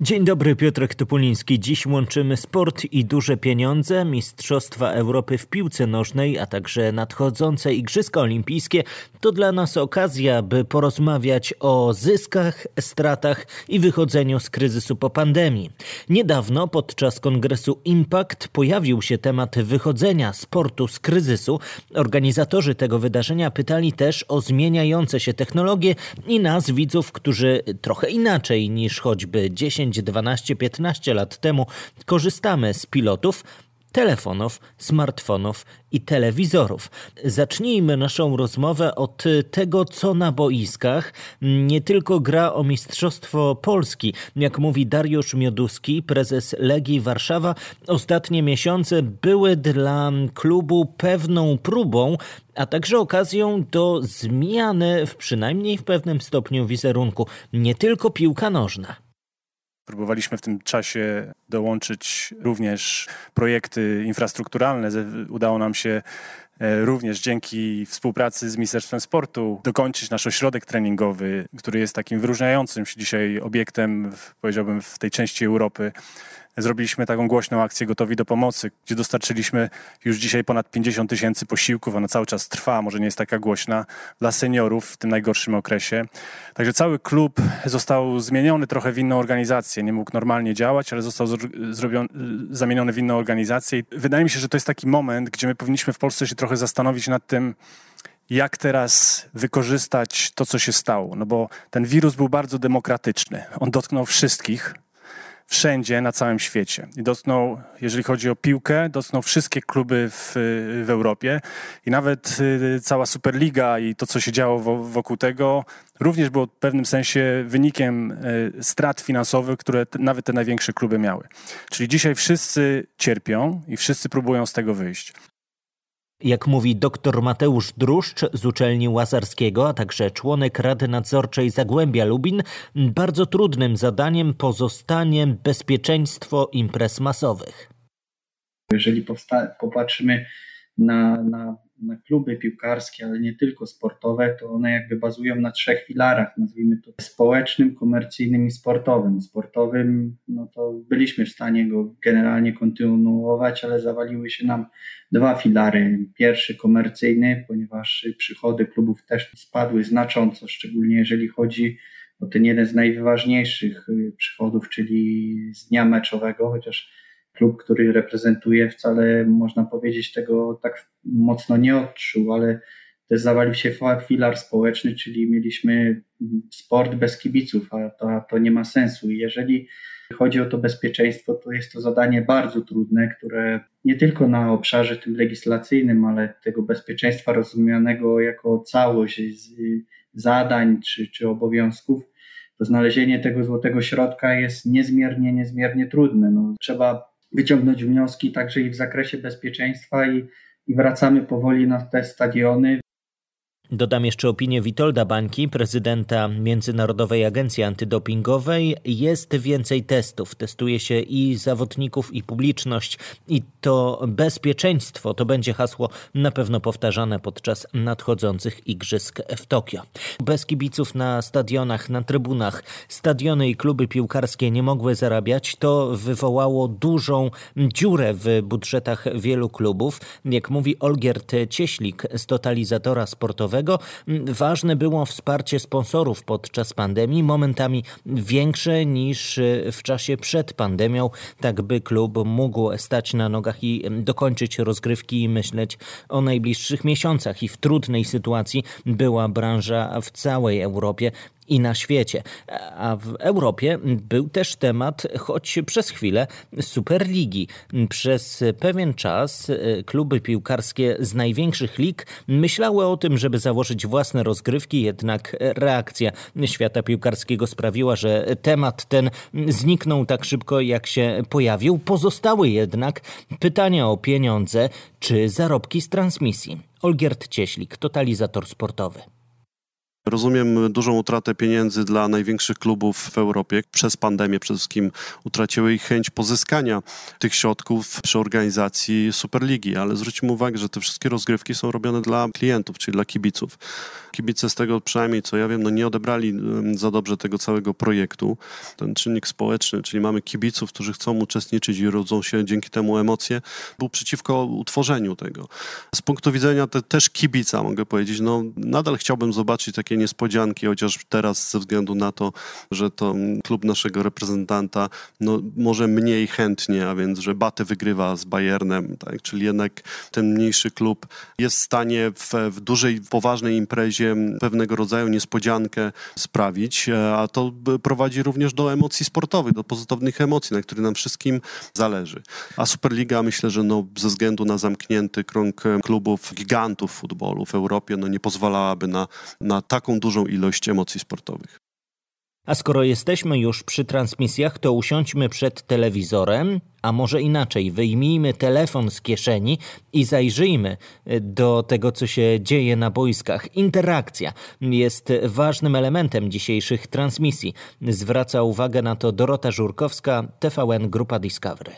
Dzień dobry, Piotrek Topuliński. Dziś łączymy sport i duże pieniądze, Mistrzostwa Europy w piłce nożnej, a także nadchodzące Igrzyska Olimpijskie. To dla nas okazja, by porozmawiać o zyskach, stratach i wychodzeniu z kryzysu po pandemii. Niedawno podczas kongresu Impact pojawił się temat wychodzenia sportu z kryzysu. Organizatorzy tego wydarzenia pytali też o zmieniające się technologie i nas, widzów, którzy trochę inaczej niż choćby 10 10, 12, 15 lat temu korzystamy z pilotów, telefonów, smartfonów i telewizorów. Zacznijmy naszą rozmowę od tego, co na boiskach. Nie tylko gra o Mistrzostwo Polski. Jak mówi Dariusz Mioduski, prezes Legii Warszawa, ostatnie miesiące były dla klubu pewną próbą, a także okazją do zmiany, w przynajmniej w pewnym stopniu wizerunku. Nie tylko piłka nożna. Próbowaliśmy w tym czasie dołączyć również projekty infrastrukturalne. Udało nam się e, również dzięki współpracy z Ministerstwem Sportu dokończyć nasz ośrodek treningowy, który jest takim wyróżniającym się dzisiaj obiektem, powiedziałbym, w tej części Europy zrobiliśmy taką głośną akcję Gotowi do Pomocy, gdzie dostarczyliśmy już dzisiaj ponad 50 tysięcy posiłków. Ona cały czas trwa, może nie jest taka głośna, dla seniorów w tym najgorszym okresie. Także cały klub został zmieniony trochę w inną organizację. Nie mógł normalnie działać, ale został zrobiony, zamieniony w inną organizację. I wydaje mi się, że to jest taki moment, gdzie my powinniśmy w Polsce się trochę zastanowić nad tym, jak teraz wykorzystać to, co się stało. No bo ten wirus był bardzo demokratyczny. On dotknął wszystkich wszędzie na całym świecie. I dotknął, jeżeli chodzi o piłkę, dotknął wszystkie kluby w, w Europie i nawet y, cała Superliga i to, co się działo wokół tego, również było w pewnym sensie wynikiem y, strat finansowych, które nawet te największe kluby miały. Czyli dzisiaj wszyscy cierpią i wszyscy próbują z tego wyjść. Jak mówi dr Mateusz Druszcz z uczelni Łazarskiego, a także członek Rady Nadzorczej Zagłębia Lubin, bardzo trudnym zadaniem pozostanie bezpieczeństwo imprez masowych. Jeżeli popatrzymy na, na na kluby piłkarskie, ale nie tylko sportowe, to one jakby bazują na trzech filarach, nazwijmy to społecznym, komercyjnym i sportowym. Sportowym, no to byliśmy w stanie go generalnie kontynuować, ale zawaliły się nam dwa filary. Pierwszy komercyjny, ponieważ przychody klubów też spadły znacząco, szczególnie jeżeli chodzi o ten jeden z najważniejszych przychodów, czyli z dnia meczowego, chociaż klub, który reprezentuje, wcale można powiedzieć tego tak mocno nie odczuł, ale też zawalił się filar społeczny, czyli mieliśmy sport bez kibiców, a to, to nie ma sensu. I jeżeli chodzi o to bezpieczeństwo, to jest to zadanie bardzo trudne, które nie tylko na obszarze tym legislacyjnym, ale tego bezpieczeństwa rozumianego jako całość zadań czy, czy obowiązków, to znalezienie tego złotego środka jest niezmiernie, niezmiernie trudne. No, trzeba wyciągnąć wnioski także i w zakresie bezpieczeństwa i, wracamy powoli na te stadiony. Dodam jeszcze opinię Witolda Bańki, prezydenta Międzynarodowej Agencji Antydopingowej. Jest więcej testów. Testuje się i zawodników, i publiczność. I to bezpieczeństwo to będzie hasło na pewno powtarzane podczas nadchodzących igrzysk w Tokio. Bez kibiców na stadionach, na trybunach, stadiony i kluby piłkarskie nie mogły zarabiać. To wywołało dużą dziurę w budżetach wielu klubów. Jak mówi Olgierd Cieślik z Totalizatora Sportowego, ważne było wsparcie sponsorów podczas pandemii, momentami większe niż e, w czasie przed pandemią, tak by klub mógł stać na nogach i dokończyć rozgrywki i myśleć o najbliższych miesiącach. I w trudnej sytuacji była branża w całej Europie i na świecie. A w Europie był też temat, choć przez chwilę, Superligi. Przez pewien czas e, kluby piłkarskie z największych lig myślały o tym, żeby założyć własne rozgrywki, jednak reakcja świata piłkarskiego sprawiła, że temat ten zniknął tak szybko, jak się pojawił. Pozostały jednak pytania o pieniądze czy zarobki z transmisji. Olgierd Cieślik, totalizator sportowy. Rozumiem dużą utratę pieniędzy dla największych klubów w Europie. Przez pandemię przede wszystkim utraciły ich chęć pozyskania tych środków przy organizacji Superligi, ale zwróćmy uwagę, że te wszystkie rozgrywki są robione dla klientów, czyli dla kibiców. Kibice z tego przynajmniej, co ja wiem, no nie odebrali za dobrze tego całego projektu. Ten czynnik społeczny, czyli mamy kibiców, którzy chcą uczestniczyć i rodzą się dzięki temu emocje, był przeciwko utworzeniu tego. Z punktu widzenia te, też kibica, mogę powiedzieć, no nadal chciałbym zobaczyć takie niespodzianki, chociaż teraz ze względu na to, że to klub naszego reprezentanta, no może mniej chętnie, a więc, że Batę wygrywa z Bayernem, tak, czyli jednak ten mniejszy klub jest w stanie w, w dużej, poważnej imprezie pewnego rodzaju niespodziankę sprawić, e, a to prowadzi również do emocji sportowych, do pozytywnych emocji, na których nam wszystkim zależy. A Superliga myślę, że no, ze względu na zamknięty krąg klubów gigantów futbolu w Europie no, nie pozwalałaby na, na taką dużą ilość emocji sportowych. A skoro jesteśmy już przy transmisjach, to usiądźmy przed telewizorem, a może inaczej, wyjmijmy telefon z kieszeni i zajrzyjmy do tego, co się dzieje na boiskach. Interakcja jest ważnym elementem dzisiejszych transmisji. Zwraca uwagę na to Dorota Żurkowska, TVN Grupa Discovery.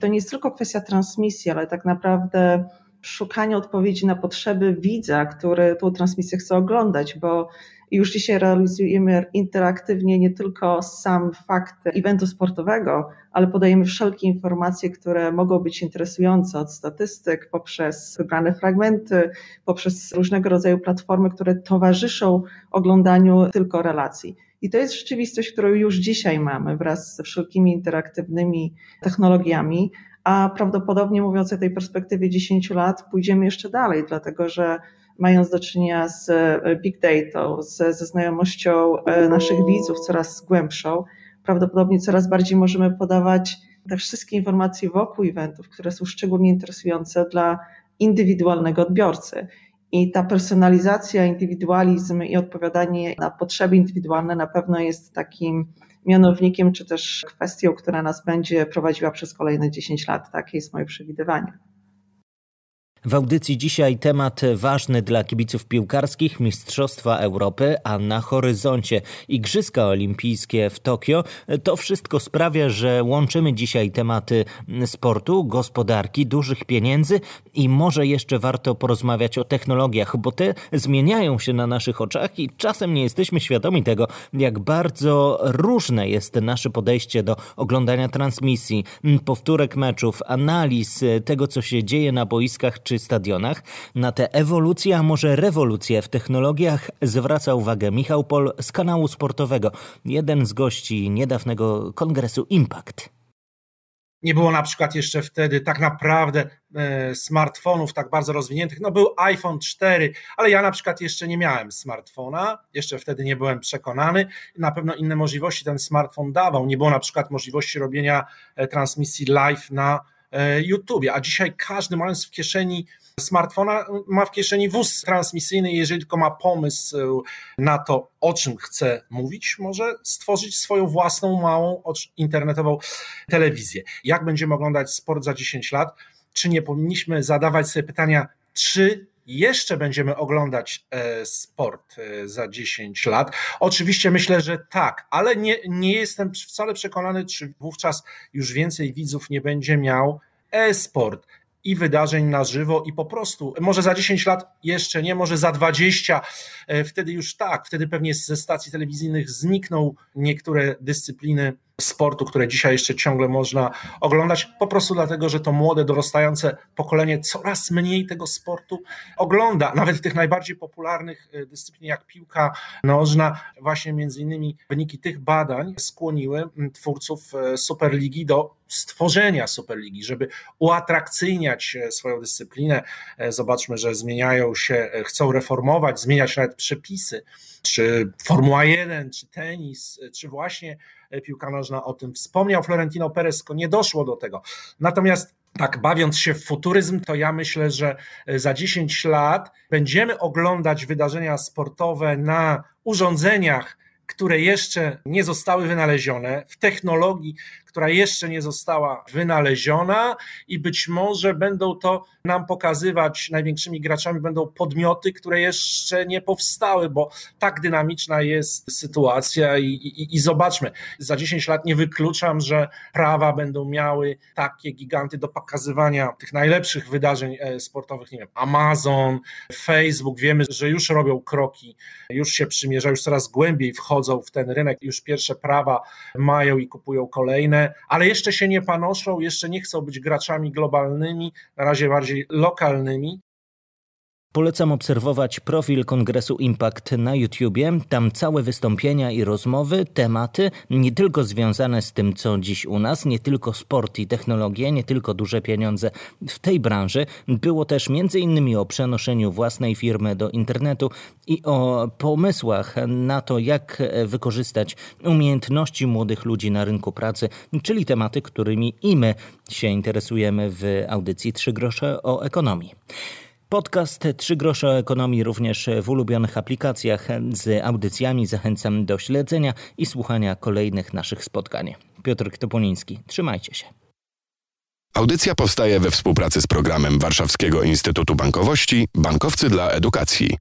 To nie jest tylko kwestia transmisji, ale tak naprawdę szukania odpowiedzi na potrzeby widza, który tą transmisję chce oglądać, bo już dzisiaj realizujemy interaktywnie nie tylko sam fakt eventu sportowego, ale podajemy wszelkie informacje, które mogą być interesujące od statystyk, poprzez wybrane fragmenty, poprzez różnego rodzaju platformy, które towarzyszą oglądaniu tylko relacji. I to jest rzeczywistość, którą już dzisiaj mamy wraz ze wszelkimi interaktywnymi technologiami, a prawdopodobnie mówiąc o tej perspektywie 10 lat, pójdziemy jeszcze dalej, dlatego że mając do czynienia z e, big data, ze, ze znajomością e, naszych widzów coraz głębszą, prawdopodobnie coraz bardziej możemy podawać te wszystkie informacje wokół eventów, które są szczególnie interesujące dla indywidualnego odbiorcy. I ta personalizacja, indywidualizm i odpowiadanie na potrzeby indywidualne na pewno jest takim mianownikiem, czy też kwestią, która nas będzie prowadziła przez kolejne 10 lat. Takie jest moje przewidywanie. W audycji dzisiaj temat ważny dla kibiców piłkarskich Mistrzostwa Europy, a na horyzoncie Igrzyska Olimpijskie w Tokio. To wszystko sprawia, że łączymy dzisiaj tematy sportu, gospodarki, dużych pieniędzy i może jeszcze warto porozmawiać o technologiach, bo te zmieniają się na naszych oczach i czasem nie jesteśmy świadomi tego, jak bardzo różne jest nasze podejście do oglądania transmisji, powtórek meczów, analiz tego, co się dzieje na boiskach czy stadionach. Na tę ewolucję, a może rewolucję w technologiach zwraca uwagę Michał Pol z kanału sportowego, jeden z gości niedawnego kongresu Impact. Nie było na przykład jeszcze wtedy tak naprawdę e, smartfonów tak bardzo rozwiniętych. No był iPhone 4, ale ja na przykład jeszcze nie miałem smartfona, jeszcze wtedy nie byłem przekonany. Na pewno inne możliwości ten smartfon dawał. Nie było na przykład możliwości robienia e, transmisji live na YouTube. A dzisiaj każdy mając w kieszeni smartfona, ma w kieszeni wóz transmisyjny, jeżeli tylko ma pomysł na to, o czym chce mówić, może stworzyć swoją własną małą internetową telewizję. Jak będziemy oglądać sport za 10 lat? Czy nie powinniśmy zadawać sobie pytania, czy jeszcze będziemy oglądać e, sport e, za 10 lat? Oczywiście myślę, że tak, ale nie, nie jestem wcale przekonany, czy wówczas już więcej widzów nie będzie miał e-sport i wydarzeń na żywo i po prostu, może za 10 lat jeszcze nie, może za 20, e, wtedy już tak, wtedy pewnie ze stacji telewizyjnych znikną niektóre dyscypliny sportu, które dzisiaj jeszcze ciągle można oglądać, po prostu dlatego, że to młode, dorastające pokolenie coraz mniej tego sportu ogląda. Nawet w tych najbardziej popularnych e, dyscyplin jak piłka nożna, właśnie między innymi wyniki tych badań skłoniły twórców e, Superligi do stworzenia Superligi, żeby uatrakcyjniać e, swoją dyscyplinę. Zobaczmy, że zmieniają się, chcą reformować, zmieniać nawet przepisy, czy Formuła 1, czy tenis, czy właśnie piłka nożna o tym wspomniał. Florentino Perez, nie doszło do tego. Natomiast tak, bawiąc się w futuryzm, to ja myślę, że za 10 lat będziemy oglądać wydarzenia sportowe na urządzeniach, które jeszcze nie zostały wynalezione, w technologii, która jeszcze nie została wynaleziona i być może będą to nam pokazywać, największymi graczami będą podmioty, które jeszcze nie powstały, bo tak dynamiczna jest sytuacja i, i, i zobaczmy, za 10 lat nie wykluczam, że prawa będą miały takie giganty do pokazywania tych najlepszych wydarzeń e, sportowych, nie wiem, Amazon, Facebook, wiemy, że już robią kroki, już się przymierzają, już coraz głębiej wchodzą w ten rynek, już pierwsze prawa mają i kupują kolejne, ale jeszcze się nie panoszą, jeszcze nie chcą być graczami globalnymi, na razie bardziej lokalnymi. Polecam obserwować profil Kongresu Impact na YouTubie. Tam całe wystąpienia i rozmowy, tematy, nie tylko związane z tym, co dziś u nas, nie tylko sport i technologie, nie tylko duże pieniądze w tej branży. Było też innymi o przenoszeniu własnej firmy do internetu i o pomysłach na to, jak wykorzystać umiejętności młodych ludzi na rynku pracy, czyli tematy, którymi i my się interesujemy w audycji Trzy grosze o ekonomii. Podcast Trzy grosze o ekonomii również w ulubionych aplikacjach z audycjami. Zachęcam do śledzenia i słuchania kolejnych naszych spotkań. Piotr Topoliński, trzymajcie się. Audycja powstaje we współpracy z programem Warszawskiego Instytutu Bankowości Bankowcy dla Edukacji.